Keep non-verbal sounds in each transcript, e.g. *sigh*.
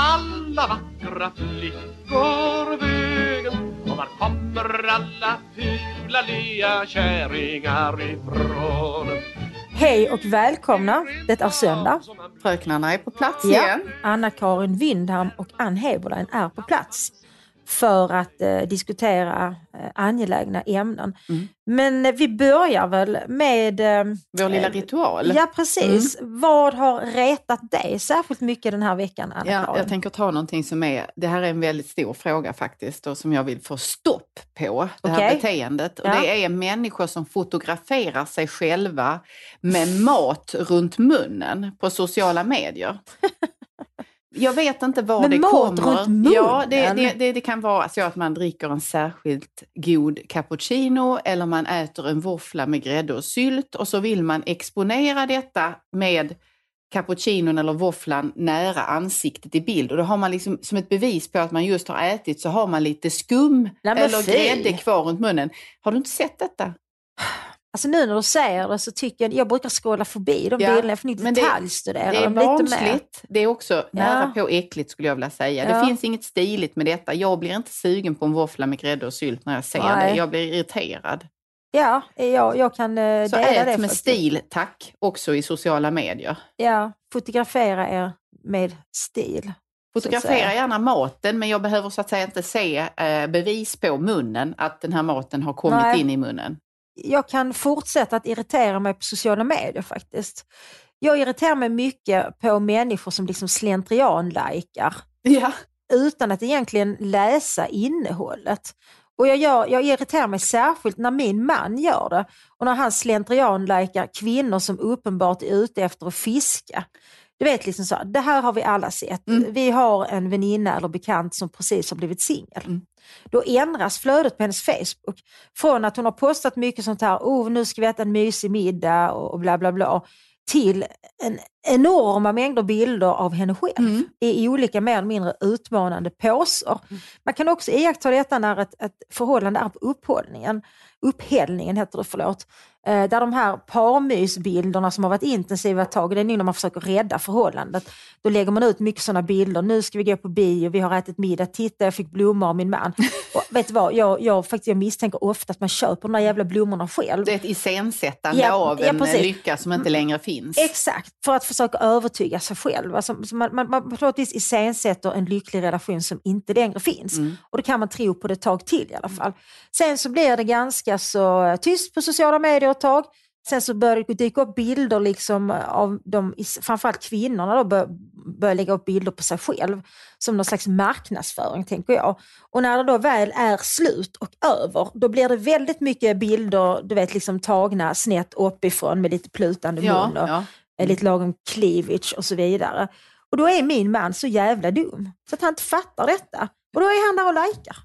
alla vackra flickor vägen? Och var kommer alla fula lea kärringar ifrån? Hej och välkomna. Det är söndag. Fröknarna är på plats Ja. igen. Anna-Karin Windham och Ann Heberlein är på plats för att eh, diskutera eh, angelägna ämnen. Mm. Men eh, vi börjar väl med... Eh, Vår lilla eh, ritual. Ja, precis. Vad har retat dig särskilt mycket den här veckan, Ja, Anna-Karin? jag tänker ta någonting som är, det här är en väldigt stor fråga faktiskt och som jag vill få stopp på, det här beteendet. Och Ja. Det är människor som fotograferar sig själva med mat runt munnen på sociala medier. *laughs* Jag vet inte var Med det mat kommer. runt munnen? Ja, det, det, det, det kan vara så att man dricker en särskilt god cappuccino eller man äter en våffla med grädde och sylt och så vill man exponera detta med cappuccinon eller våfflan nära ansiktet i bild. Och då har man liksom som ett bevis på att man just har ätit så har man lite skum men eller fy. grädde kvar runt munnen. Har du inte sett detta? Alltså nu när du säger det så tycker jag, jag brukar scrolla förbi de Ja, bilderna, jag får inte men det- detaljstudera Det är dem lite mer. barnsligt. Det är också nära Ja. på äckligt skulle jag vilja säga. Ja. Det finns inget stiligt med detta. Jag blir inte sugen på en våffla med grädde och sylt när jag ser Nej. det. Jag blir irriterad. Ja, jag, jag kan eh, Så dela ät det. med faktiskt. stil, tack, också i sociala medier. Ja, fotografera er med stil. Fotografera gärna maten, men jag behöver så att säga inte se eh, bevis på munnen, att den här maten har kommit Nej. in i munnen. Jag kan fortsätta att irritera mig på sociala medier faktiskt. Jag irriterar mig mycket på människor som liksom slentrian-likar Ja. utan att egentligen läsa innehållet. Och jag, gör, jag irriterar mig särskilt när min man gör det och när han slentrian-likar kvinnor som uppenbart är ute efter att fiska. Du vet, liksom så, det här har vi alla sett. Mm. Vi har en väninna eller bekant som precis har blivit singel. Mm. Då ändras flödet på hennes Facebook från att hon har postat mycket sånt här, oh, nu ska vi äta en mysig middag och bla bla bla, till en enorma mängder bilder av henne själv Mm. i olika mer eller mindre utmanande poser. Man kan också iaktta detta när ett, ett förhållande är på upphållningen, upphällningen heter det, förlåt. Eh, där de här parmysbilderna som har varit intensiva ett tag, det är nu när man försöker rädda förhållandet. Då lägger man ut mycket sådana bilder, nu ska vi gå på bio, vi har ätit middag, titta jag fick blommor av min man. *laughs* Och vet du vad, jag, jag, faktiskt, jag misstänker ofta att man köper de där jävla blommorna själv. Det är ett iscensättande Ja, av ja, en precis. lycka som inte längre finns. Exakt, för att försöka övertyga sig själv. Alltså, så man, man, man på något vis iscensätter en lycklig relation som inte längre finns. Mm. Och då kan man tro på det ett tag till i alla fall. Sen så blir det ganska så tyst på sociala medier ett tag. Sen så börjar det dyka upp bilder liksom av de, framförallt kvinnorna då bör, börjar lägga upp bilder på sig själv som någon slags marknadsföring tänker jag. Och när det då väl är slut och över, då blir det väldigt mycket bilder, du vet liksom tagna snett uppifrån med lite plutande Ja, mun och ja. eh, lite lagom cleavage och så vidare. Och då är min man så jävla dum så att han inte fattar detta. Och då är han där och likar.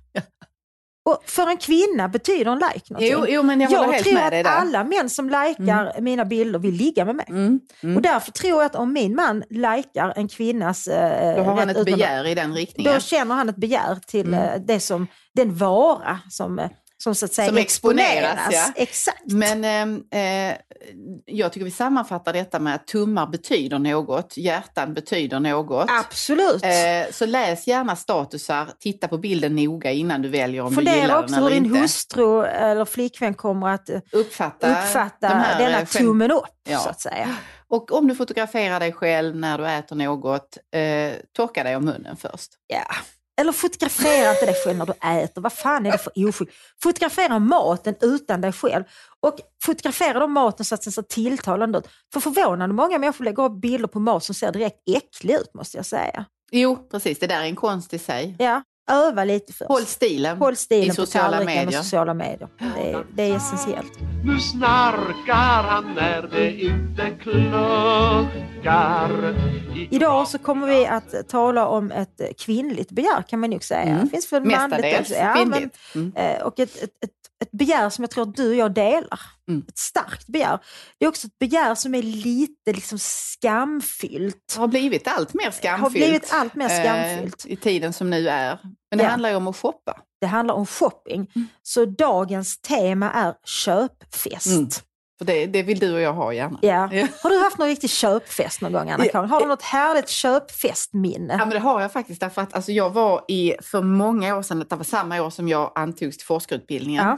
Och för en kvinna betyder en like någonting. Jo, jo, men jag håller helt tror med dig att alla män som likar mina bilder vill ligga med mig. Mm, mm. Och därför tror jag att om min man likar en kvinnas... Eh, Då har han ett begär i den riktningen. Då känner han ett begär till Mm. eh, det som, den vara som, eh, som så att säga Som exponeras, ja. Exakt. Men ehm, eh, jag tycker vi sammanfattar detta med att tummar betyder något, hjärtan betyder något. Absolut. Eh, så läs gärna statusar, titta på bilden noga innan du väljer om du Fundera gillar också den hur eller din inte. hustru eller flickvän kommer att eh, Uppfatta, uppfatta de här, denna eh, skämt- tummen upp, Ja. så att säga. Och om du fotograferar dig själv när du äter något, eh, torka dig om munnen först. Ja. Eller fotografera inte dig själv när du äter. Vad fan är det för oskick? Fotografera maten utan dig själv. Och fotografera då maten så att den ser tilltalande ut. För förvånande många människor lägger upp bilder på mat som ser direkt äcklig ut, måste jag säga. Jo, precis. Det där är en konst i sig. Ja, öva lite först. Håll stilen. Håll stilen i på sociala medier. sociala medier. Det är, det är essentiellt. Nu snarkar han när det inte kluckar Idag så kommer vi att tala om ett kvinnligt begär kan man nog säga. Mm. Det finns väl manligt Mestadels också. Ja, men. Mm. eh, och ett, ett, ett begär som jag tror att du och jag delar. Mm. Ett starkt begär. Det är också ett begär som är lite liksom skamfyllt. har blivit allt mer skamfyllt. Har blivit allt mer skamfyllt. Eh, I tiden som nu är. Men det Ja. handlar ju om att shoppa. Det handlar om shopping. Mm. Så dagens tema är köpfest. Mm. För det, det vill du och jag ha gärna. Ja. Ja. Har du haft någon riktig köpfest någon gång, Anna-Karin? Har du något härligt köpfestminne? Ja, men det har jag faktiskt. Därför att alltså, jag var i, för många år sedan, det var samma år som jag antogs till forskarutbildningen. Ja.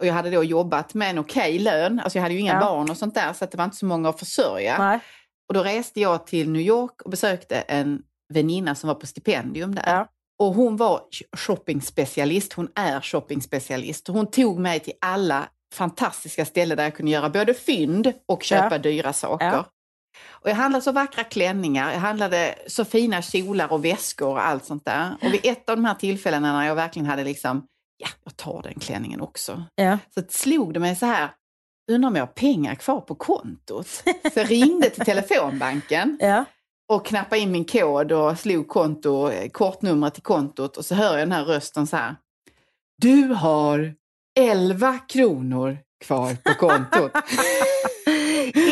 Och jag hade då jobbat med en okej lön. Alltså jag hade ju inga Ja. barn och sånt där, så att det var inte så många att försörja. Nej. Och då reste jag till New York och besökte en väninna som var på stipendium där. Ja. Och hon var shoppingspecialist, hon är shoppingspecialist. Och Hon tog mig till alla fantastiska ställen där jag kunde göra både fynd och köpa Ja. dyra saker. Och jag handlade så vackra klänningar, jag handlade så fina kjolar och väskor och allt sånt där. Och vid ett av de här tillfällena när jag verkligen hade liksom, ja, jag tar den klänningen också. Ja. Så slog det mig så här, undrar om jag har pengar kvar på kontot? Så jag ringde till telefonbanken *laughs* Ja. och knappade in min kod och slog konto, kortnumret till kontot och så hör jag den här rösten så här. Du har 11 kronor kvar på kontot. *laughs*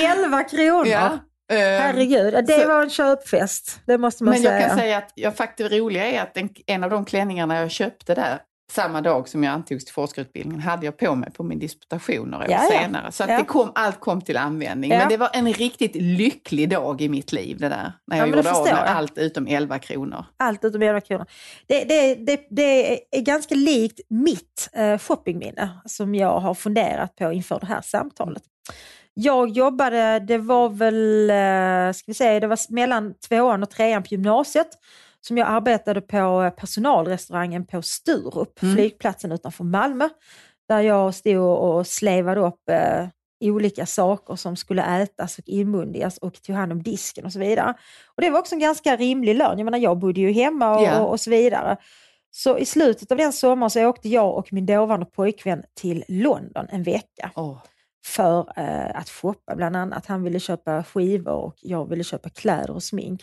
11 kronor! ja. eh, Herregud, det så- var en köpfest. Det måste man Men säga. jag kan säga att jag faktiskt det roliga är att en, en av de klänningarna jag köpte där samma dag som jag antogs till forskarutbildningen hade jag på mig på min disputation några år Ja, ja. senare. Så att Ja. det kom, allt kom till användning. Men det var en riktigt lycklig dag i mitt liv det där. När Ja, jag gjorde av med jag. allt utom 11 kronor. Allt utom 11 kronor. Det, det, det, det är ganska likt mitt eh, shoppingminne som jag har funderat på inför det här samtalet. Jag jobbade, det var väl, eh, ska vi säga, det var mellan tvåan och trean på gymnasiet som jag arbetade på eh, personalrestaurangen på Sturup, Mm. flygplatsen utanför Malmö. Där jag stod och slevade upp eh, olika saker som skulle ätas och inmundigas och tog hand om disken och så vidare. Och Det var också en ganska rimlig lön. Jag menar, jag bodde ju hemma och, Ja. och, och så vidare. Så i slutet av den sommaren så åkte jag och min dåvarande pojkvän till London en vecka Åh. för eh, att shoppa bland annat. Han ville köpa skivor och jag ville köpa kläder och smink.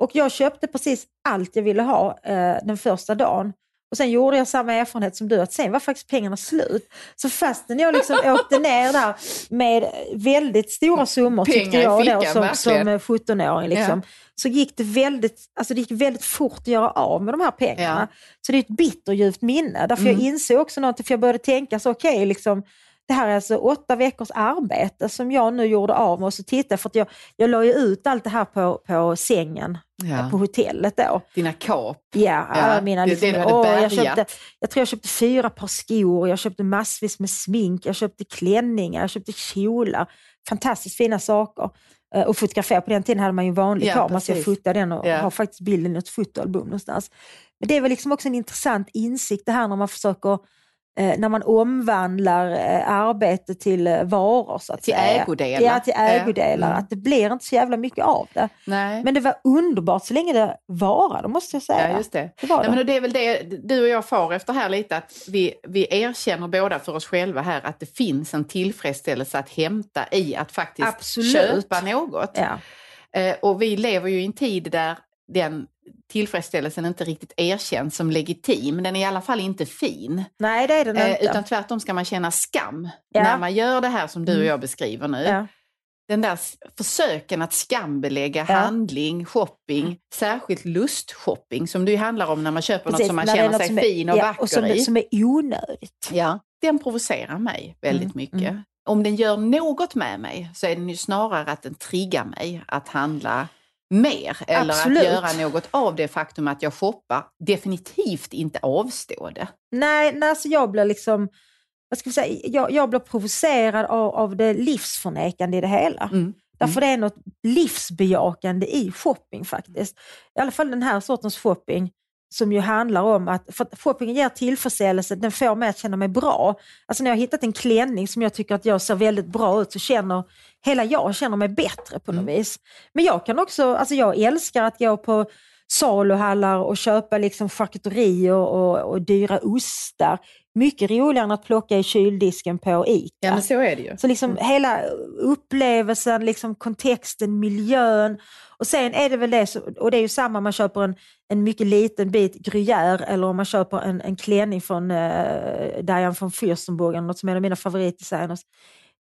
Och jag köpte precis allt jag ville ha eh, den första dagen. Och sen gjorde jag samma erfarenhet som du, att sen var faktiskt pengarna slut. Så fastän jag liksom *laughs* åkte ner där med väldigt stora summor Pengar tyckte jag då fickan, som, verkligen. som eh, 17-åring. Liksom, så gick det, väldigt, alltså det gick väldigt fort att göra av med de här pengarna. Ja. Så det är ett bitterljuvt minne. Därför jag Mm. insåg också något, för jag började tänka så okej, liksom, det här är alltså åtta veckors arbete som jag nu gjorde av med och så tittade för att jag, jag la ju ut allt det här på, på sängen Ja. på hotellet då. Dina kap. Ja, alla mina, det liksom, det du hade åh, jag, köpte, jag tror jag köpte fyra par skor, jag köpte massvis med smink, jag köpte klänningar, jag köpte kjolar. Fantastiskt fina saker. Eh, Och fotografera, på den tiden hade man ju en vanlig Ja, kamera så jag fotade den och Ja. har faktiskt bilden i ett fotoalbum någonstans. Men det är väl liksom också en intressant insikt det här när man försöker när man omvandlar eh, arbete till eh, varor så att Till säga. ägodelar. Ja, till ägodelar. Mm. Att det blir inte så jävla mycket av det. Nej. Men det var underbart så länge det varade måste jag säga. Ja, just det. Det var Nej, det. men det är väl det du och jag far efter här lite, att vi, vi erkänner båda för oss själva här att det finns en tillfredsställelse att hämta i att faktiskt Absolut. köpa något. Ja. Eh, och vi lever ju i en tid där den tillfredsställelsen inte riktigt erkänns som legitim. Den är i alla fall inte fin. Nej, det är den Eh, inte. utan tvärtom ska man känna skam Ja. när man gör det här som du och Mm. jag beskriver nu. ja. Den där försöken att skambelägga Ja. handling, shopping, särskilt lustshopping som det ju handlar om när man köper något Precis, som man känner något sig är- fin och ja, vacker och som, i. som är onödigt. Ja, den provocerar mig väldigt Mm, mycket. mm. Om den gör något med mig så är den ju snarare att den triggar mig att handla mer eller Absolut. att göra något av det faktum att jag shoppar. Definitivt inte avstå det. Nej, nej alltså jag blir liksom, vad ska vi säga, jag, jag blir provocerad av, av det livsförnekande i det hela. Mm. Därför det är något livsbejakande i shopping faktiskt. I alla fall den här sortens shopping som ju handlar om att, för att shoppingen ger tillfredsställelse, den får mig att känna mig bra. Alltså när jag har hittat en klänning som jag tycker att jag ser väldigt bra ut så känner hela jag känner mig bättre på något Mm. vis. Men jag kan också, alltså jag älskar att gå på saluhallar och köpa liksom charkuterier och, och dyra ostar. Mycket roligare än att plocka i kyldisken på ICA. så är det ju. Så liksom hela upplevelsen, liksom kontexten, miljön. Och sen är det väl det, och det är ju samma om man köper en, en mycket liten bit gruyère eller om man köper en, en klänning från uh, Diane von Fürstenberg, något som är en av mina favoritdesigners.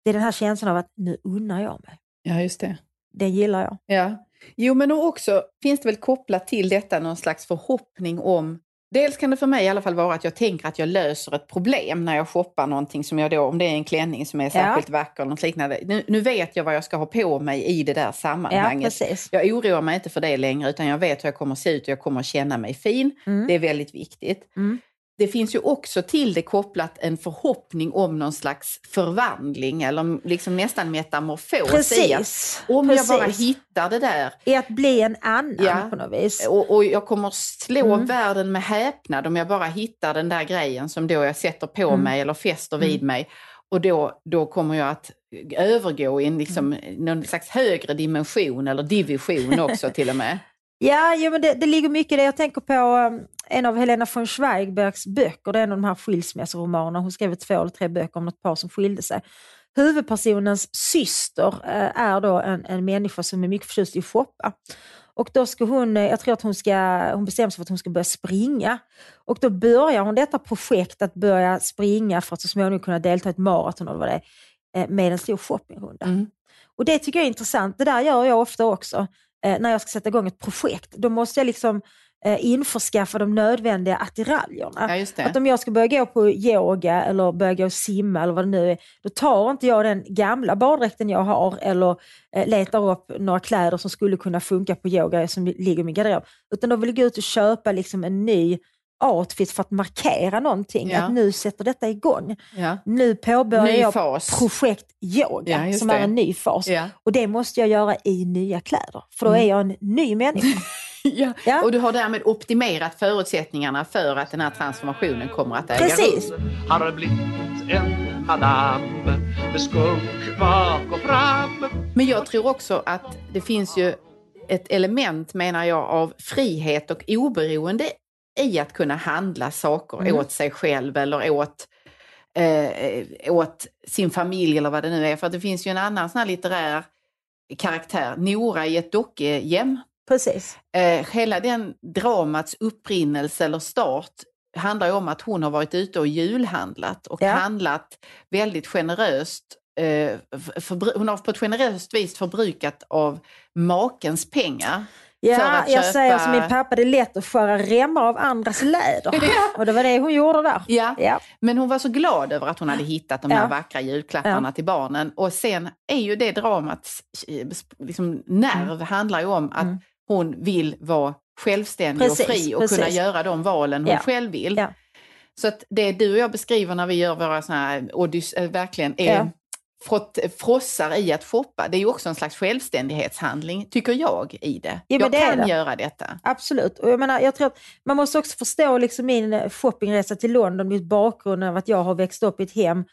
Det är den här känslan av att nu unnar jag mig. Ja, just det. Den gillar jag. Ja. Jo, men också finns det väl kopplat till detta någon slags förhoppning om Dels kan det för mig i alla fall vara att jag tänker att jag löser ett problem när jag shoppar någonting som jag då, om det är en klänning som är särskilt vacker eller något liknande. Nu, nu vet jag vad jag ska ha på mig i det där Ja, sammanhanget. precis. jag oroar mig inte för det längre utan jag vet hur jag kommer att se ut och jag kommer att känna mig fin. Mm. Det är väldigt viktigt. Mm. Det finns ju också till det kopplat en förhoppning om någon slags förvandling eller liksom nästan metamorfos i att Precis. om jag bara precis. hittar det där I att bli en annan Ja. på något vis. och, och jag kommer slå Mm. världen med häpnad om jag bara hittar den där grejen som då jag sätter på Mm. mig eller fäster vid mig. Och då, då kommer jag att övergå i en liksom, Mm. någon slags högre dimension eller division också till och med. *laughs* Ja, jo, men det, det ligger mycket i det. Jag tänker på um, en av Helena von Zweigbergs böcker. Det är en av de här skilsmässoromanerna. Hon skrev två eller tre böcker om något par som skilde sig. Huvudpersonens syster eh, är då en, en människa som är mycket förtjust i att shoppa. Och då ska hon, eh, jag tror att hon ska, hon bestämmer sig för att hon ska börja springa. Och då börjar hon detta projekt att börja springa för att så småningom kunna delta i ett maraton eller vad det är, eh, med en stor shoppingrunda. Mm. Och det tycker jag är intressant. Det där gör jag ofta också eh, när jag ska sätta igång ett projekt. Då måste jag liksom eh, införskaffa de nödvändiga attiraljerna. Ja. Att om jag ska börja gå på yoga eller börja gå och simma eller vad det nu är, då tar inte jag den gamla baddräkten jag har eller eh, letar upp några kläder som skulle kunna funka på yoga som ligger i min garderob. Utan då vill jag gå ut och köpa liksom en ny outfit för att markera någonting. Ja. Att nu sätter detta igång. Ja. Nu påbörjar Ny jag fas. projekt yoga Ja, som det. är en ny fas. Ja. Och det måste jag göra i nya kläder, för då Mm. är jag en ny människa. *laughs* Ja. Ja. Och du har därmed optimerat förutsättningarna för att den här transformationen kommer att äga Precis. rum. Har blivit en madam med skunk bak och fram Men jag tror också att det finns ju ett element, menar jag, av frihet och oberoende i att kunna handla saker Mm. åt sig själv eller åt, eh, åt sin familj eller vad det nu är. För det finns ju en annan sån här litterär karaktär, Nora i ett dockegäm. Precis. Eh, hela den dramats upprinnelse eller start handlar ju om att hon har varit ute och julhandlat och Ja. handlat väldigt generöst. Eh, hon har på ett generöst vis förbrukat av makens pengar. Ja, jag köpa- säger som min pappa, det är lätt att skära remmar av andras läder. *laughs* Och det var det hon gjorde där. Ja, Ja, men hon var så glad över att hon hade hittat de här Ja. vackra julklapparna till barnen. Och sen är ju det dramats eh, liksom, nerv handlar ju om att Mm. hon vill vara självständig Precis, och fri och precis. kunna göra de valen hon själv vill. Så att det du och jag beskriver när vi gör våra såna här odyss, äh, verkligen är. Frott, frossar i att shoppa, det är ju också en slags självständighetshandling, tycker jag, i det. Ja, jag det kan det. göra detta. absolut. Och jag, menar, jag tror att man måste också förstå liksom min eh, shoppingresa till London mot bakgrund av att jag har växt upp i ett hem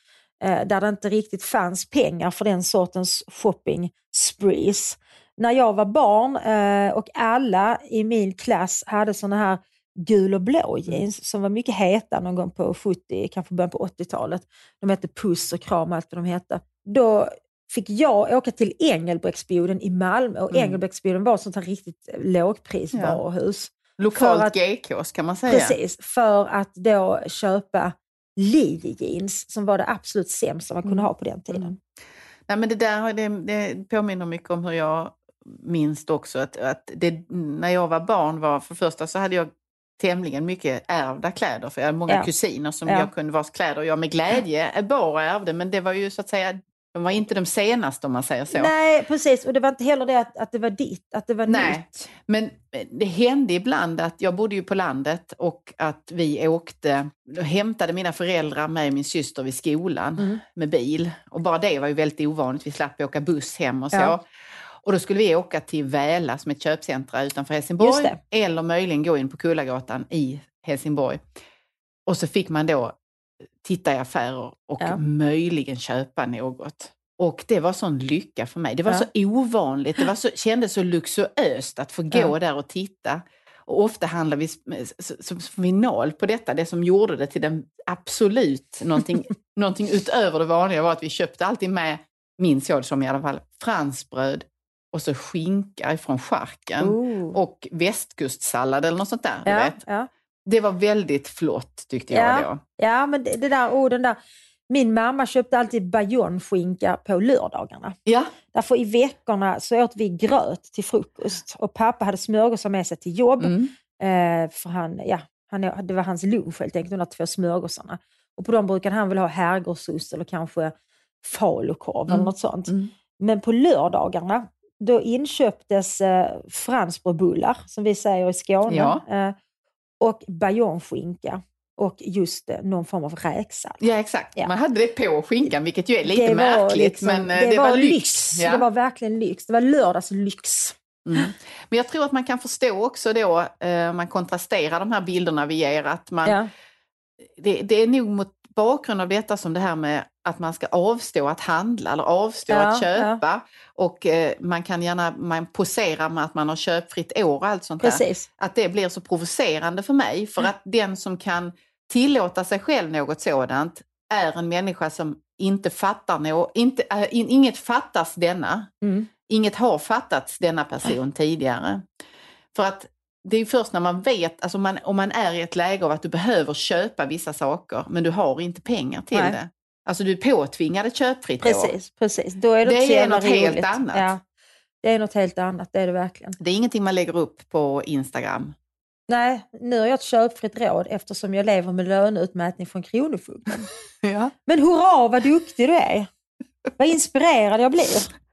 eh, där det inte riktigt fanns pengar för den sortens shopping sprees. När jag var barn eh, och alla i min klass hade såna här gul och blå jeans som var mycket heta någon gång på 70, kanske början på 80-talet. De hette Puss och Kram och allt vad de hette. Då fick jag åka till Engelbrektsboden i Malmö och Mm. Engelbrektsboden var ett sånt här riktigt lågprisvaruhus. Lokalt För att- GKs kan man säga. Precis, för att då köpa Levi jeans som var det absolut sämsta man kunde Mm. ha på den tiden. Mm. Nej, men det där det, det påminner mycket om hur jag minns också. Att, att det, när jag var barn var, för första så hade jag tämligen mycket ärvda kläder. För jag hade många Ja. kusiner som Ja. jag kunde vars kläder jag med glädje bar och ärvde. Men det var ju så att säga, de var inte de senaste om man säger så. Nej, precis. Och det var inte heller det att, att det var ditt, att det var Nej. nytt. Men det hände ibland att jag bodde ju på landet och att vi åkte, då hämtade mina föräldrar mig och min syster vid skolan Mm. med bil. Och bara det var ju väldigt ovanligt, vi slapp åka buss hem och så. Ja. Och då skulle vi åka till Väla som är ett köpcentra utanför Helsingborg. Eller möjligen gå in på Kullagatan i Helsingborg. Och så fick man då titta i affärer och Ja. möjligen köpa något. Och det var sån lycka för mig. Det var Ja. så ovanligt, det var så, kändes så luxuöst att få gå Ja. där och titta. Och ofta handlar vi som final på detta, det som gjorde det till den absolut någonting, *laughs* någonting utöver det vanliga var att vi köpte alltid med, minns jag det som i alla fall, fransbröd och så skinka ifrån charken Oh. och västkustsallad eller något sånt där. Du ja, vet. ja. Det var väldigt flott tyckte jag Ja. då. ja, men det, det där orden där. Min mamma köpte alltid bayonskinka på lördagarna. Ja, Därför i veckorna så åt vi gröt till frukost och pappa hade smörgåsar med sig till jobb. mm. Eh, för han, ja, Han, det var hans lunch helt enkelt, de där två smörgåsarna. Och på dem brukade han väl ha herrgårdsost eller kanske falukorv eller Mm. något sånt. Mm. Men på lördagarna, då inköptes eh, franskbrödbullar, som vi säger i Skåne, Ja. eh, och bayonskinka och just eh, någon form av räksallad. Ja, exakt. Ja. Man hade det på skinkan, vilket ju är lite Det var märkligt, liksom- men eh, det, var lyx. Ja. Det var verkligen lyx. Det var lördagslyx. Mm. Men jag tror att man kan förstå också då, eh, man kontrasterar de här bilderna vi ger, att man, Ja. det, det är nog mot bakgrund av detta som det här med att man ska avstå att handla eller avstå Ja, att köpa. Och eh, man kan gärna man posera med att man har köpfritt år och allt sånt där. Precis. Att det blir så provocerande för mig. För att den som kan tillåta sig själv något sådant är en människa som inte fattar något, inte, äh, in, inget fattas denna. Mm. Inget har fattats denna person tidigare. För att det är först när man vet, alltså man, om man är i ett läge av att du behöver köpa vissa saker men du har inte pengar till Nej. det. Alltså du är påtvingad ett köpfritt år. Precis, precis. Då är det, Det är något helt roligt. annat. Ja, det är något helt annat, det är det verkligen. Det är ingenting man lägger upp på Instagram. Nej, nu har jag ett köpfritt råd eftersom jag lever med löneutmätning från Kronofogden. *laughs* Ja. Men hurra vad duktig du är! Vad inspirerad jag blir.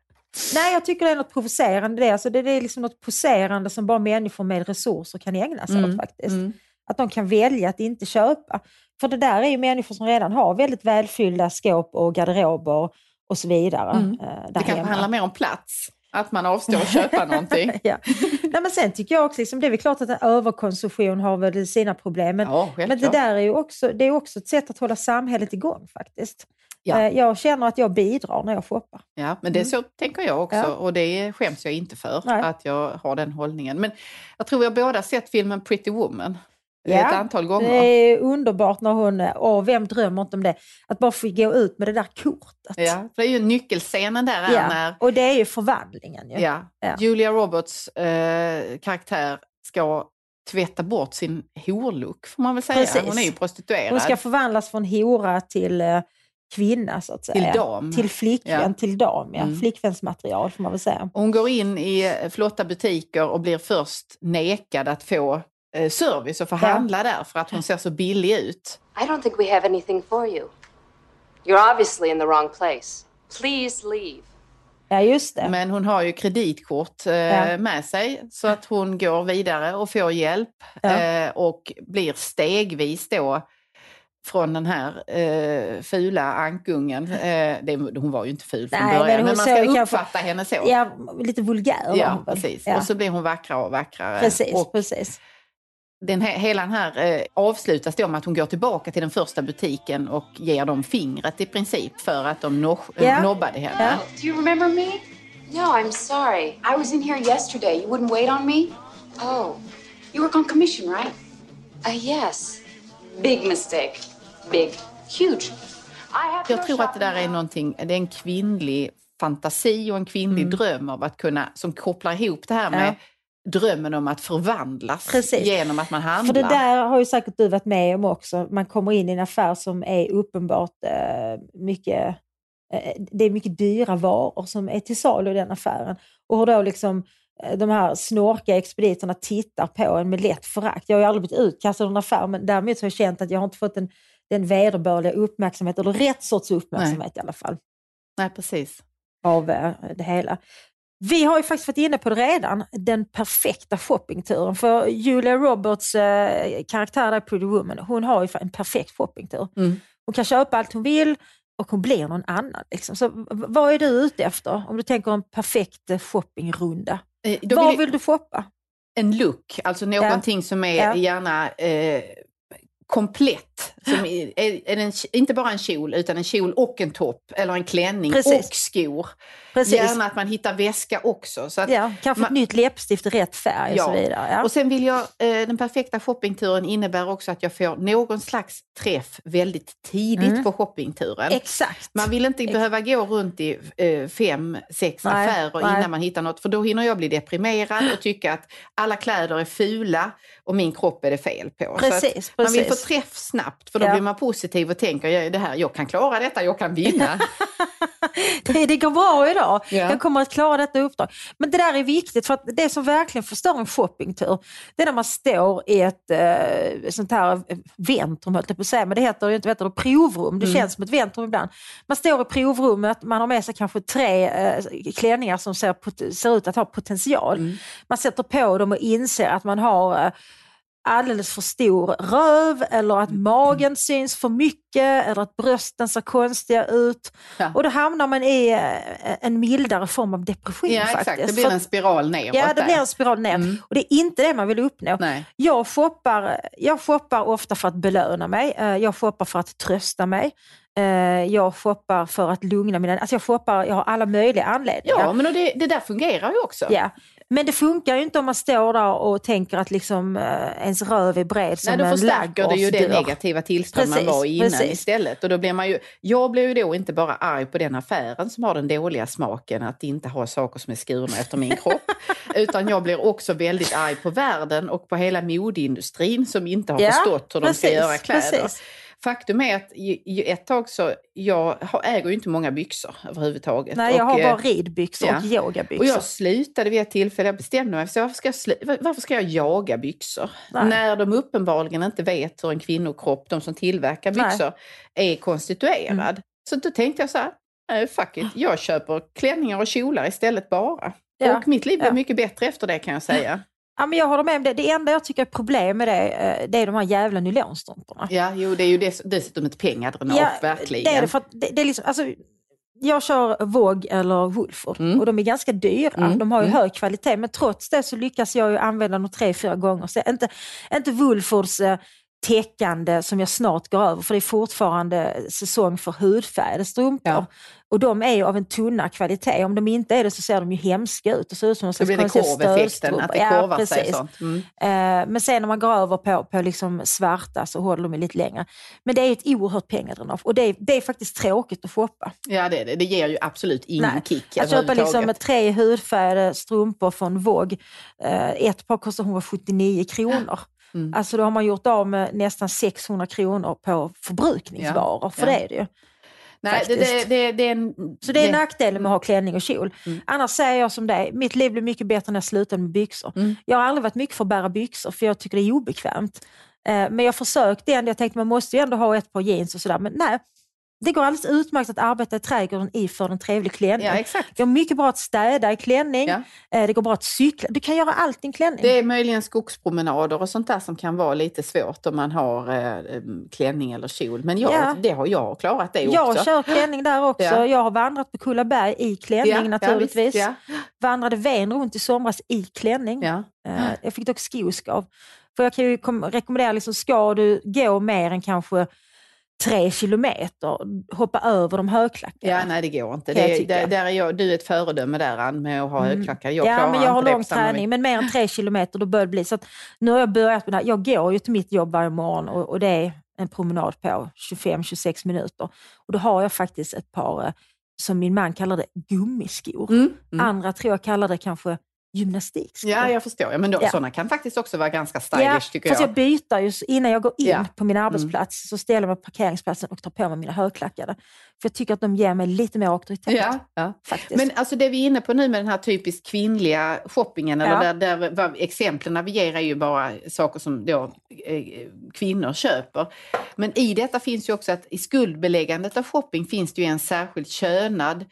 Nej, jag tycker det är något provocerande det. Alltså det, det är liksom något poserande som bara människor med resurser kan ägna sig åt faktiskt. Mm. Att de kan välja att inte köpa. För det där är ju människor som redan har väldigt välfyllda skåp och garderober och så vidare. Mm. eh, Det kanske handlar mer om plats. Att man avstår att köpa *laughs* någonting. ja. Nej, men sen tycker jag också, liksom, det är väl klart att en överkonsumtion har väl sina problem. Men, Ja, men det där är ju också, det är också ett sätt att hålla samhället igång faktiskt. Ja. Eh, Jag känner att jag bidrar när jag shoppar. Ja, men det är så tänker jag också Mm. Ja. och det skäms jag inte för Nej. att jag har den hållningen. Men jag tror vi har båda sett filmen Pretty Woman Ja, ett antal gånger. Det är underbart när hon, åh vem drömmer inte om det, att bara få gå ut med det där kortet. Ja, för det är ju nyckelscenen där är Ja, när Och det är ju förvandlingen. Ju. ja, Ja. Julia Roberts eh, karaktär ska tvätta bort sin horlook får man väl säga. Precis. Hon är ju prostituerad. Hon ska förvandlas från hora till eh, kvinna så att säga. Till dam. Till flickvän, Ja. till dam. Ja. Mm. Flickvänsmaterial får man väl säga. Hon går in i eh, flotta butiker och blir först nekad att få eh, service och få Ja. handla där för att hon ser så billig ut. I don't think we have anything for you. You're obviously in the wrong place. Please leave. Ja, just det. Men hon har ju kreditkort eh, Ja. med sig så att hon går vidare och får hjälp Ja. eh, och blir stegvis då från den här eh, fula ankungen. Eh, det, hon var ju inte ful från Nej, början men men, man ska kanske- uppfatta henne så. Ja, lite vulgär Ja, precis. Ja. Och så blir hon vackrare och vackrare. Precis, och precis. den här, hela den här eh, avslutas då med att hon går tillbaka till den första butiken och ger dem fingret i princip för att de no- Ja. nobbade henne. Ja. Do you remember me? No, I'm sorry. I was in here yesterday. You wouldn't wait on me? Oh, You work on commission, right? uh, yes. Big mistake. Big. Huge. I have Jag tror att det där är någonting, det är en kvinnlig fantasi och en kvinnlig dröm av att kunna, som kopplar ihop det här med Mm. Ja. drömmen om att förvandlas Precis. genom att man För handlar. det där har ju säkert du varit med om också. Man kommer in i en affär som är uppenbart eh, mycket, eh, det är mycket dyra varor som är till salu i den affären. Och hur då liksom eh, de här snorkiga expediterna tittar på en med lätt förakt. Jag har ju aldrig blivit utkastad ur en affär men däremot så har jag känt att jag har inte fått den, den vederbörliga uppmärksamhet, eller rätt sorts uppmärksamhet i alla fall, Nej, precis. av eh, det hela. Vi har ju faktiskt varit inne på det redan, den perfekta shoppingturen. För Julia Roberts eh, karaktär där Pretty Woman, hon har ju en perfekt shoppingtur. Mm. Hon kan köpa allt hon vill och hon blir någon annan. Liksom. Så vad är du ute efter om du tänker en perfekt eh, shoppingrunda? Eh, Var vill vill du shoppa? en look, alltså någonting som är Ja. gärna eh, komplett. Som är, är, en, inte bara en kjol, utan en kjol och en topp eller en klänning Precis. och skor. Precis. Gärna att man hittar väska också. Så att, Ja, kanske man- ett nytt läppstift i rätt färg Ja. och så vidare. Ja. Och sen vill jag, eh, den perfekta shoppingturen innebär också att jag får någon slags träff väldigt tidigt Mm. på shoppingturen. Exakt. Man vill inte Ex- behöva gå runt i eh, fem, sex Nej, affärer nej. innan man hittar något, för då hinner jag bli deprimerad och tycka att alla kläder är fula och min kropp är det fel på. Precis, man vill få träff snabbt För då Ja. blir man positiv och tänker det här, jag kan klara detta, jag kan vinna. *laughs* det, det går bra idag. Ja. Jag kommer att klara detta uppdrag. Men det där är viktigt för att det som verkligen förstör en shoppingtur, det är när man står i ett eh, sånt här väntrum, höll jag på att säga, men det heter ju inte vet du, provrum. Det känns som ett väntrum ibland. Man står i provrummet, man har med sig kanske tre eh, klänningar som ser, ser ut att ha potential. Man sätter på dem och inser att man har eh, alldeles för stor röv eller att magen syns för mycket eller att brösten ser konstiga ut. Ja. Och då hamnar man i eh, en mildare form av depression ja, faktiskt. exakt. Det blir en spiral neråt Ja, det där. blir en spiral ner. Mm. Och det är inte det man vill uppnå. Nej. Jag shoppar, jag shoppar ofta för att belöna mig. Eh, Jag shoppar för att trösta mig. Eh, Jag shoppar för att lugna mina... Alltså jag shoppar, jag har alla möjliga anledningar. Ja, men det, det där fungerar ju också. Ja. Men det funkar ju inte om man står där och tänker att liksom, eh, ens röv är bred som Nej, då en förstärker det ju det negativa tillstånd man Precis, var i innan precis. istället. Och då blir man ju, jag blir ju då inte bara arg på den affären som har den dåliga smaken att inte ha saker som är skurna efter min kropp. *laughs* utan jag blir också väldigt arg på världen och på hela modeindustrin som inte har Ja, förstått hur de ska göra kläder. precis. Faktum är att ett tag så, jag äger ju inte många byxor överhuvudtaget. Nej, jag Och, har eh, bara ridbyxor ja. och yogabyxor. och jag slutade vid ett tillfälle, jag bestämde mig för varför ska jag, varför ska jag jaga byxor? Nej. När de uppenbarligen inte vet hur en kvinnokropp, de som tillverkar Nej. byxor, är konstituerad. Så då tänkte jag så här, fuck it, jag köper klänningar och kjolar istället bara. Ja, Och mitt liv blev ja. mycket bättre efter det kan jag säga. Ja, men jag håller med om det. Det enda jag tycker är problem med det, eh, det är de här jävla nylonstrumporna. Ja, jo, det är ju des- dessutom ett pengadrenage, verkligen. Det är det, för det, det är liksom, alltså, jag kör Vogue eller Woolford Mm. och de är ganska dyra. Mm, De har ju mm. hög kvalitet men trots det så lyckas jag ju använda dem tre, fyra gånger. Så inte, inte Woolfords eh, täckande som jag snart går över för det är fortfarande säsong för hudfärgade strumpor. Ja. Och de är ju av en tunnare kvalitet. Om de inte är det så ser de ju hemska ut och ser ut som Då slags korveffekten, stödstrumpor. att det Ja, korvar sig precis. sånt. Mm. Eh, Men sen när man går över på, på liksom svarta så håller de ju lite längre. Men det är ett oerhört pengadrenage och det är, det är faktiskt tråkigt att shoppa. Ja, det är det. Det ger ju absolut ingen Nej. kick Att köpa liksom tre hudfärgade strumpor från Vogue, eh, ett par kostar 179 kronor. Mm. Alltså då har man gjort av med nästan 600 kronor på förbrukningsvaror, för Ja. det är det ju. Nej, det, det, det, det är en, Så det är det- nackdelen med att ha klänning och kjol. Mm. Annars säger jag som är, mitt liv blev mycket bättre när jag slutade med byxor. Mm. Jag har aldrig varit mycket för att bära byxor för jag tycker det är obekvämt. Eh, Men jag försökte ändå, jag tänkte man måste ju ändå ha ett par jeans och sådär. Men nej, det går alldeles utmärkt att arbeta i trädgården iförd en trevlig klänning. Ja, exakt. Det går mycket bra att städa i klänning, Ja. Eh, det går bra att cykla. Du kan göra allt i en klänning. Det är möjligen skogspromenader och sånt där som kan vara lite svårt om man har eh, eh, klänning eller kjol. Men jag, Ja. det har jag klarat det jag också. kör klänning där också. Ja. Jag har vandrat på Kullaberg i klänning naturligtvis. Vandrade Ven runt i somras i klänning. Eh, Jag fick dock skoskav. För jag kan ju kom- rekommendera, liksom, ska du gå mer än kanske tre kilometer, hoppa över de högklackade. ja. nej det går inte. Det, tycka. där, är jag, du är ett föredöme där Ann med att ha Mm. högklackar. Jag ja, men jag har det lång träning, men mer än tre kilometer då bör det bli. Så att nu har jag börjat med det här. Jag går ju till mitt jobb varje morgon och, och det är en promenad på 25-26 minuter. Och då har jag faktiskt ett par, eh, som min man kallar det, gummiskor. Mm, mm. Andra tror jag kallar det kanske gymnastikskor. Ja, jag förstår. Ja, men då, Ja. sådana kan faktiskt också vara ganska stylish Ja, tycker fast jag. jag byter ju innan jag går in Ja. på min arbetsplats så ställer jag mig på parkeringsplatsen och tar på mig mina högklackade. För jag tycker att de ger mig lite mer auktoritet. Ja, ja. Faktiskt. Men alltså det vi är inne på nu med den här typiskt kvinnliga shoppingen, eller där, där vad, exemplen är ju bara saker som då, eh, kvinnor köper. Men i detta finns ju också att i skuldbeläggandet av shopping finns det ju en särskilt könad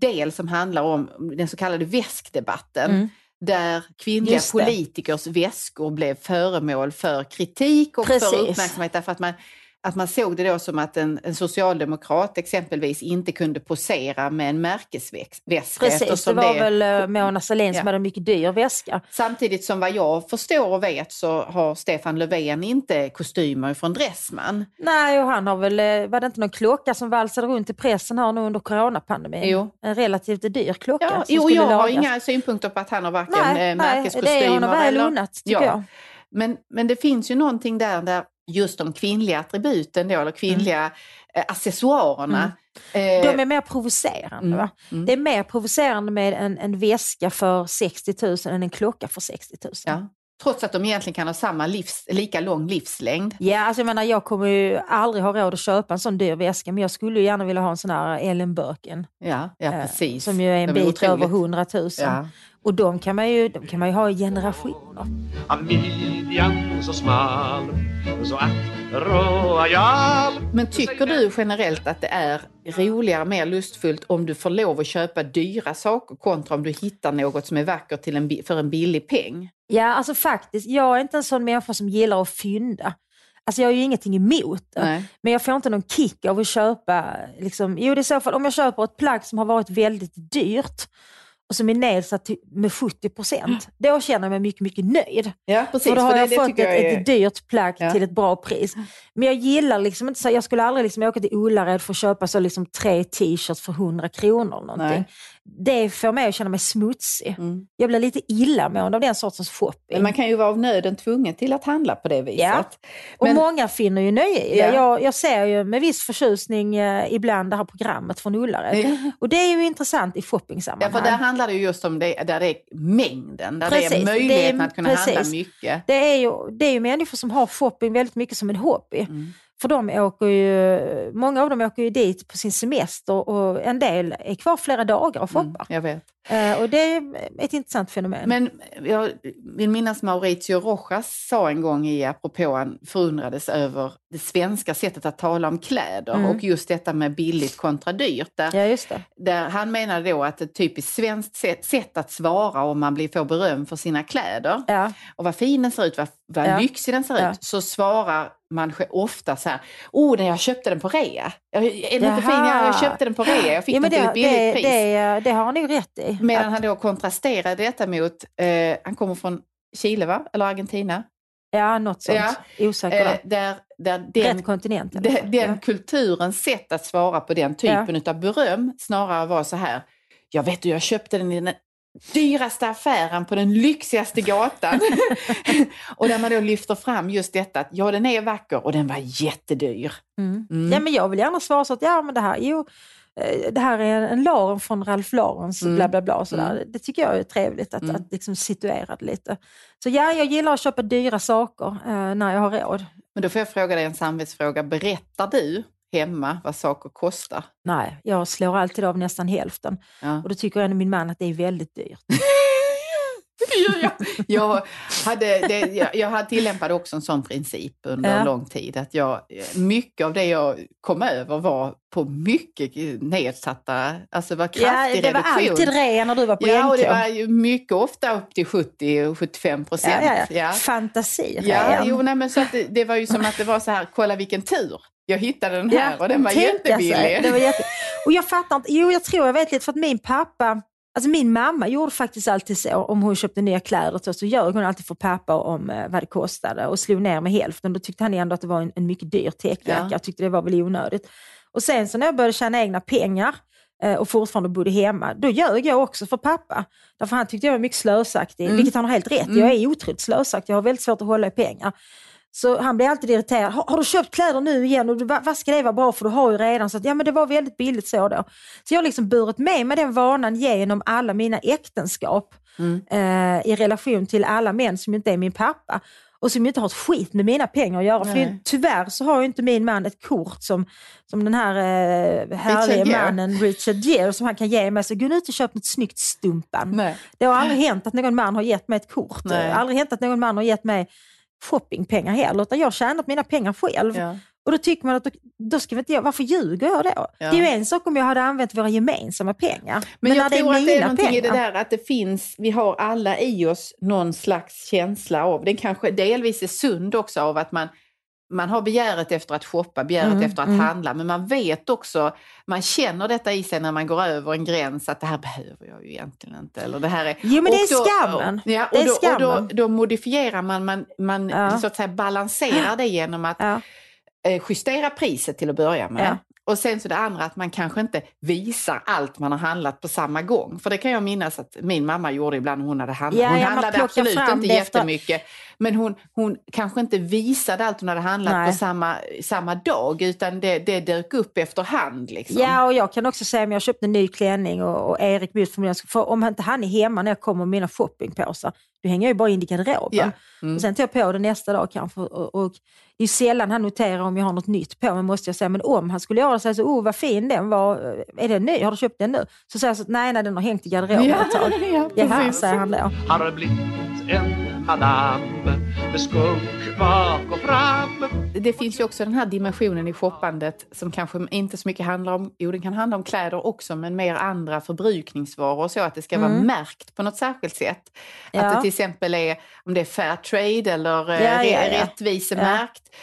del som handlar om den så kallade väskdebatten. Mm. Där kvinnliga politikers väskor blev föremål för kritik och Precis. för uppmärksamhet därför att man att man såg det då som att en, en socialdemokrat exempelvis inte kunde posera med en märkesväska. Precis, det var väl eh, Mona Sahlin som Ja. hade en mycket dyr väska. Samtidigt som vad jag förstår och vet så har Stefan Löfven inte kostymer från Dressman. Nej, och han har väl, eh, var det inte någon klocka som valsade runt i pressen här nu under coronapandemin? Jo. En relativt dyr klocka Ja, som jo, jag har lagas. inga synpunkter på att han har varken Nej, eh, nej, märkeskostymer det är honom väl unnat tycker Ja. jag. Men, men det finns ju någonting där, där just de kvinnliga attributen då, eller kvinnliga eh, accessoarerna. Eh, Mm. De är mer provocerande. Mm, Va? mm. Det är mer provocerande med en, en väska för 60 000 än en klocka för 60 000. ja. Trots att de egentligen kan ha samma livs, lika lång livslängd. Ja, alltså jag menar jag kommer ju aldrig ha råd att köpa en sån dyr väska men jag skulle ju gärna vilja ha en sån här Ellen Birkin. Ja, ja eh, precis. Som ju är en De bit otroligt- över 100 000. Ja. Och de kan, man ju, de kan man ju ha i generationer. Men tycker du generellt att det är roligare, mer lustfullt om du får lov att köpa dyra saker kontra om du hittar något som är vackert till en, för en billig peng? Ja, alltså faktiskt. Jag är inte en sån människa som gillar att fynda. Alltså jag har ju ingenting emot det. Nej. Men jag får inte någon kick av att köpa, liksom, jo det är i så fall om jag köper ett plagg som har varit väldigt dyrt och som är nedsatt med 70 procent. Då känner jag mig mycket, mycket nöjd. Ja, precis. För då har för det- jag det fått ett, jag ett dyrt plagg Ja. till ett bra pris. Men jag gillar liksom inte så, jag skulle aldrig liksom åka till Ullared för att köpa så liksom tre t-shirts för 100 kronor. Någonting. Nej. Det får mig att känna mig smutsig. Mm. Jag blir lite illamående av den sortens shopping. Men man kan ju vara av nöden tvungen till att handla på det viset. Ja. Och Men- många finner ju nöje i det. Ja. Jag, jag ser ju med viss förtjusning eh, ibland det här programmet från Ullared. Och det är ju intressant i Ja, shoppingsammanhang. för där handlar det ju just om det, där det är mängden, där det Precis, är möjligheten det är- att kunna handla precis. mycket. Det är, ju, det är ju människor som har shopping väldigt mycket som en hobby. Mm. För de åker ju, många av dem åker ju dit på sin semester och en del är kvar flera dagar och Mm, shoppar. jag vet. Eh, och det är ett intressant fenomen. Men jag vill minnas Mauricio Rojas sa en gång i apropå han förundrades över det svenska sättet att tala om kläder Mm. och just detta med billigt kontra dyrt. Där, ja, just det. där han menade då att ett typiskt svenskt sätt, sätt att svara om man blir, får beröm för sina kläder Ja, och vad fin den ser ut, vad, vad Ja. lyxig den ser ut, så svarar man ofta så här, oh nej, jag köpte den på rea. Jag- Är den inte Jaha. fin? Ja, Jag köpte den på rea, jag fick ja den till det, ett billigt det, pris. det, det har han ju rätt i. Medan Att- han då kontrasterade detta mot, eh, han kommer från Chile va? Eller Argentina? Ja, något sånt. Ja. Osäker Eh, där. där, den, Rätt kontinent i alla de- fall. den Ja. kulturens sätt att svara på den typen av beröm snarare var så här, jag vet du, jag köpte den i den dyraste affären på den lyxigaste gatan. *laughs* och där man då lyfter fram just detta att ja, den är vacker och den var jättedyr. Mm. Mm. Ja, men jag vill gärna svara så att ja, men det här, jo, eh, det här är en, en Lauren från Ralph Laurens, Mm. bla bla bla. Sådär. Mm. Det tycker jag är trevligt att, Mm. att liksom situera det lite. Så ja, jag gillar att köpa dyra saker eh, när jag har råd. Men då får jag fråga dig en samvetsfråga, berättar du hemma vad saker kostar? Nej, jag slår alltid av nästan hälften. Ja. Och då tycker ändå min man att det är väldigt dyrt. *laughs* Jag. Jag, hade, det, jag, jag hade tillämpade också en sån princip under Ja. lång tid. Att jag, mycket av det jag kom över var på mycket nedsatta, alltså var Ja, kraftig det var reduktion. alltid rea när du var på Ja, och NK. det var ju mycket ofta upp till 70-75 procent. ja, ja, ja. Ja. Fantasi. Ja, jo, nej, men så att det, det var ju som att det var så här, kolla vilken tur. Jag hittade den här och den var jättebillig. sig. Det var jätte... *laughs* Och jag fattar inte, jo jag tror jag vet lite för att min pappa, alltså min mamma gjorde faktiskt alltid så, om hon köpte nya kläder så, så ljög hon alltid för pappa om eh, vad det kostade och slog ner med hälften. Då tyckte han ändå att det var en, en mycket dyr täckjacka, Ja. jag tyckte det var väl onödigt. Och sen så när jag började tjäna egna pengar eh, och fortfarande bodde hemma, då ljög jag också för pappa. Därför han tyckte jag var mycket slösaktig, Mm. vilket han har helt rätt i. Jag är otroligt slösaktig, jag har väldigt svårt att hålla i pengar. Så han blev alltid irriterad. Har, har du köpt kläder nu igen? Och du, vad, ska det vara bra för? Du har ju redan. Så att, ja men det var väldigt billigt så då. Så jag har liksom burit med mig den vanan genom alla mina äktenskap Mm. eh, i relation till alla män som inte är min pappa. Och som inte har ett skit med mina pengar att göra. För Nej. det, tyvärr så har ju inte min man ett kort som, som den här eh, härliga mannen Richard Gere som han kan ge mig. Så gå ut och köp något snyggt Stumpan. Nej. Det har aldrig hänt att någon man har gett mig ett kort. Nej. Det har aldrig hänt att någon man har gett mig shoppingpengar heller, utan jag har tjänat mina pengar själv. Ja. Och då tycker man att då, då ska vi inte jag, varför ljuger jag då? Det är ju en sak om jag hade använt våra gemensamma pengar. Men, jag när det är tror att det är någonting i det pengar- där att det finns, vi har alla i oss någon slags känsla av, den kanske delvis är sund också av att man man har begäret efter att shoppa, begäret Mm, efter att mm. handla, men man vet också, man känner detta i sig när man går över en gräns, att det här behöver jag ju egentligen inte. Eller det här är, Jo, men det och är skammen. Ja, och, Det är då, och skammen. då, då modifierar man, man, man Ja. så att säga balanserar det genom att Ja. eh, justera priset till att börja med. Och sen så det andra att man kanske inte visar allt man har handlat på samma gång. För det kan jag minnas att min mamma gjorde ibland hon hade handlat. Ja, hon handlade absolut inte efter- jättemycket. Men hon, hon kanske inte visade allt hon hade handlat Nej. på samma, samma dag utan det, det dök upp efterhand. Liksom. Ja, och jag kan också säga om jag köpte en ny klänning och, och Erik bjöd för för om inte han är hemma när jag kommer med mina shoppingpåsar, då hänger jag ju bara in i garderoben. Ja. Mm. Och sen tar jag på det nästa dag kanske. Och, och det är sällan han noterar om jag har något nytt på mig måste jag säga. Men om han skulle göra det så så, oh vad fin den var, är den ny, har du köpt den nu? Så säger jag så att nej, nej den har hängt i garderoben Ja, ett tag. *laughs* ja, Jaha, precis. säger han då. En madam med skunk bak och fram Det finns ju också den här dimensionen i shoppandet som kanske inte så mycket handlar om, jo det kan handla om kläder också, men mer andra förbrukningsvaror och så att det ska vara märkt på något särskilt sätt. Att Mm. Ja. det till exempel är, om det är fair trade eller eh, Ja, ja, ja. rättvisemärkt. Eh,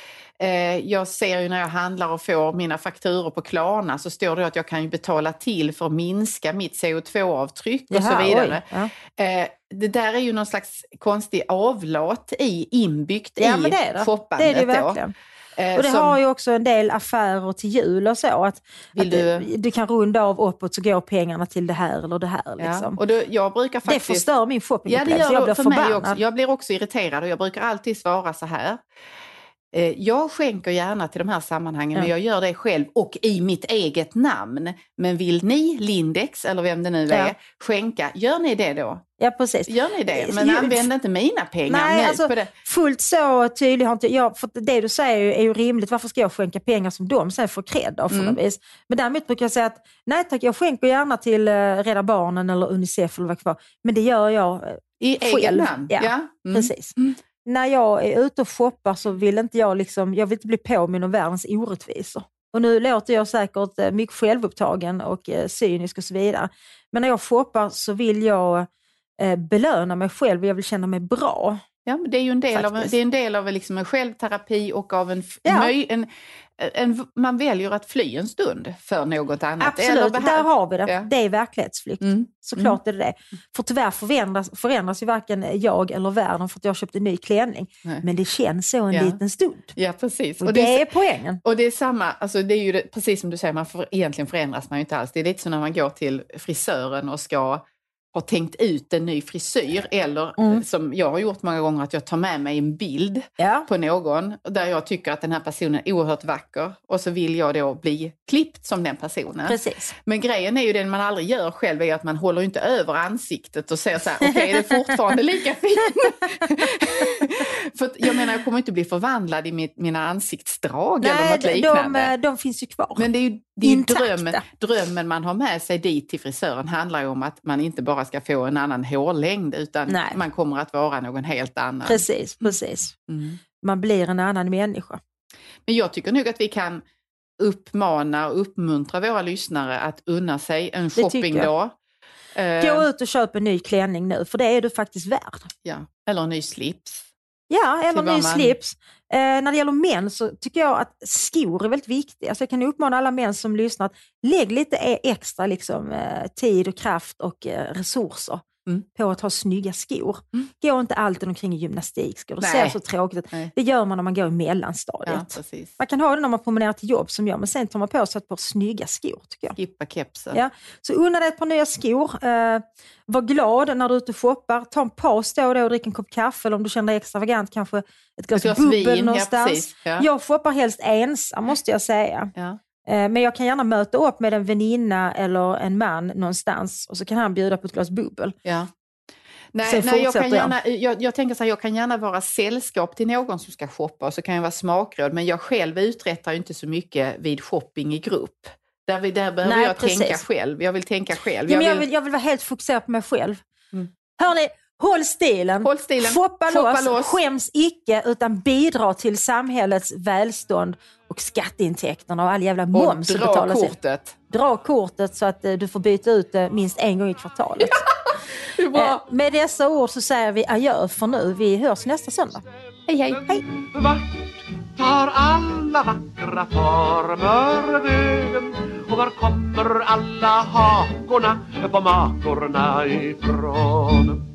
Jag ser ju när jag handlar och får mina fakturor på Klarna så står det att jag kan betala till för att minska mitt CO2-avtryck och så Jaha, vidare. oj, ja. Eh, Det där är ju någon slags konstig avlat i, inbyggt Ja, i det är det. Det shoppandet. är det verkligen. Eh, Och det som- har ju också en del affärer till jul och så. Att, att du- du... kan runda av uppåt så går pengarna till det här eller det här. Liksom. Ja, och då, jag brukar det faktiskt... förstör min Ja, det shoppingupplevelse. gör jag blir det för mig förbannad. också. Jag blir också irriterad och jag brukar alltid svara så här. Eh, Jag skänker gärna till de här sammanhangen, Ja. men jag gör det själv och i mitt eget namn. Men vill ni, Lindex eller vem det nu är, Ja. skänka, gör ni det då? Ja, precis. Gör ni det? Men använd inte mina pengar Nej, nu alltså, på det. fullt så tydlig har inte jag, för det du säger är ju- rimligt. Varför ska jag skänka pengar som de sen får cred av? För Mm. vis? Men däremot brukar jag säga att nej tack, jag skänker gärna till uh, Rädda Barnen eller Unicef eller vad det. Men det gör jag eh, I själv. namn? Ja, Ja. Mm. precis. Mm. När jag är ute och shoppar så vill inte jag liksom, jag vill inte bli påminn om världens orättvisor. Och nu låter jag säkert eh, mycket självupptagen och eh, cynisk och så vidare. Men när jag shoppar så vill jag eh, belöna mig själv och jag vill känna mig bra. Ja, men det är ju en del av, Faktiskt. det är en, del av liksom en självterapi och av en, Ja. en, en... Man väljer att fly en stund för något annat. Absolut, där har vi det. Ja. Det är verklighetsflykt. Mm. Såklart är det det. För tyvärr förändras, förändras ju varken jag eller världen för att jag köpte en ny klänning. Nej. Men det känns så en Ja. liten stund. Ja, precis. Och, Och det, det, är poängen. och det är samma, alltså det är ju det, precis som du säger, man för, egentligen förändras man ju inte alls. Det är lite som när man går till frisören och ska ha tänkt ut en ny frisyr eller Mm. som jag har gjort många gånger att jag tar med mig en bild Ja. på någon där jag tycker att den här personen är oerhört vacker och så vill jag då bli klippt som den personen. Precis. Men grejen är ju den man aldrig gör själv är att man håller inte över ansiktet och säger så här, okej är det fortfarande lika fin? *laughs* För jag menar jag kommer inte bli förvandlad i mitt, mina ansiktsdrag eller Nej, något de, liknande. de, de finns ju kvar. Men det är ju, det är drömmen, drömmen man har med sig dit till frisören handlar ju om att man inte bara ska få en annan hårlängd utan Nej. man kommer att vara någon helt annan. Precis, precis. Mm. Man blir en annan människa. Men jag tycker nog att vi kan uppmana och uppmuntra våra lyssnare att unna sig en shoppingdag. Eh, Gå ut och köp en ny klänning nu, för det är du faktiskt värd. ja. Eller en ny slips. Ja, eller Till ny man- slips. Eh, när det gäller män så tycker jag att skor är väldigt viktiga. Så alltså, jag kan uppmana alla män som lyssnar att lägg lite e- extra liksom, eh, tid och kraft och eh, resurser Mm. på att ha snygga skor. Mm. Gå inte alltid omkring i gymnastikskor, det ser så tråkigt ut. Det gör man när man går i Ja, mellanstadiet. precis. Man kan ha det när man promenerar till jobb som jag, men sen tar man på sig ett par snygga skor tycker jag. Skippa kepsen. Ja. Så unna dig ett par nya skor. Eh, var glad när du är ute och shoppar. Ta en paus då och då och drick en kopp kaffe eller om du känner dig extravagant kanske ett glas, Ett glas bubbel någonstans. Ja, precis. Ja. Jag shoppar helst ensam måste jag säga. Ja. Eh, men jag kan gärna möta upp med en väninna eller en man någonstans och så kan han bjuda på ett glas bubbel. Ja. Nej, nej, jag, kan jag. gärna, jag, jag tänker så här, jag kan gärna vara sällskap till någon som ska shoppa och så kan jag vara smakråd men jag själv uträttar ju inte så mycket vid shopping i grupp. Där, vi- där behöver Nej, jag precis. tänka själv. Jag vill tänka själv. Ja, men Jag jag, vill, vill, jag vill vara helt fokuserad på mig själv. Mm. Hörni, håll stilen. Håll stilen. Shoppa, Shoppa loss. loss. Skäms icke utan bidra till samhällets välstånd och skatteintäkterna och all jävla och moms som dra betalas in. kortet. Dra kortet så att eh, du får byta ut det minst en gång i kvartalet. *laughs* Är Eh, med dessa ord så säger vi adjö för nu. Vi hörs nästa söndag. Hej, hej. Hej. Vart tar alla vackra former vägen? Och var kommer alla hakorna på makorna ifrån?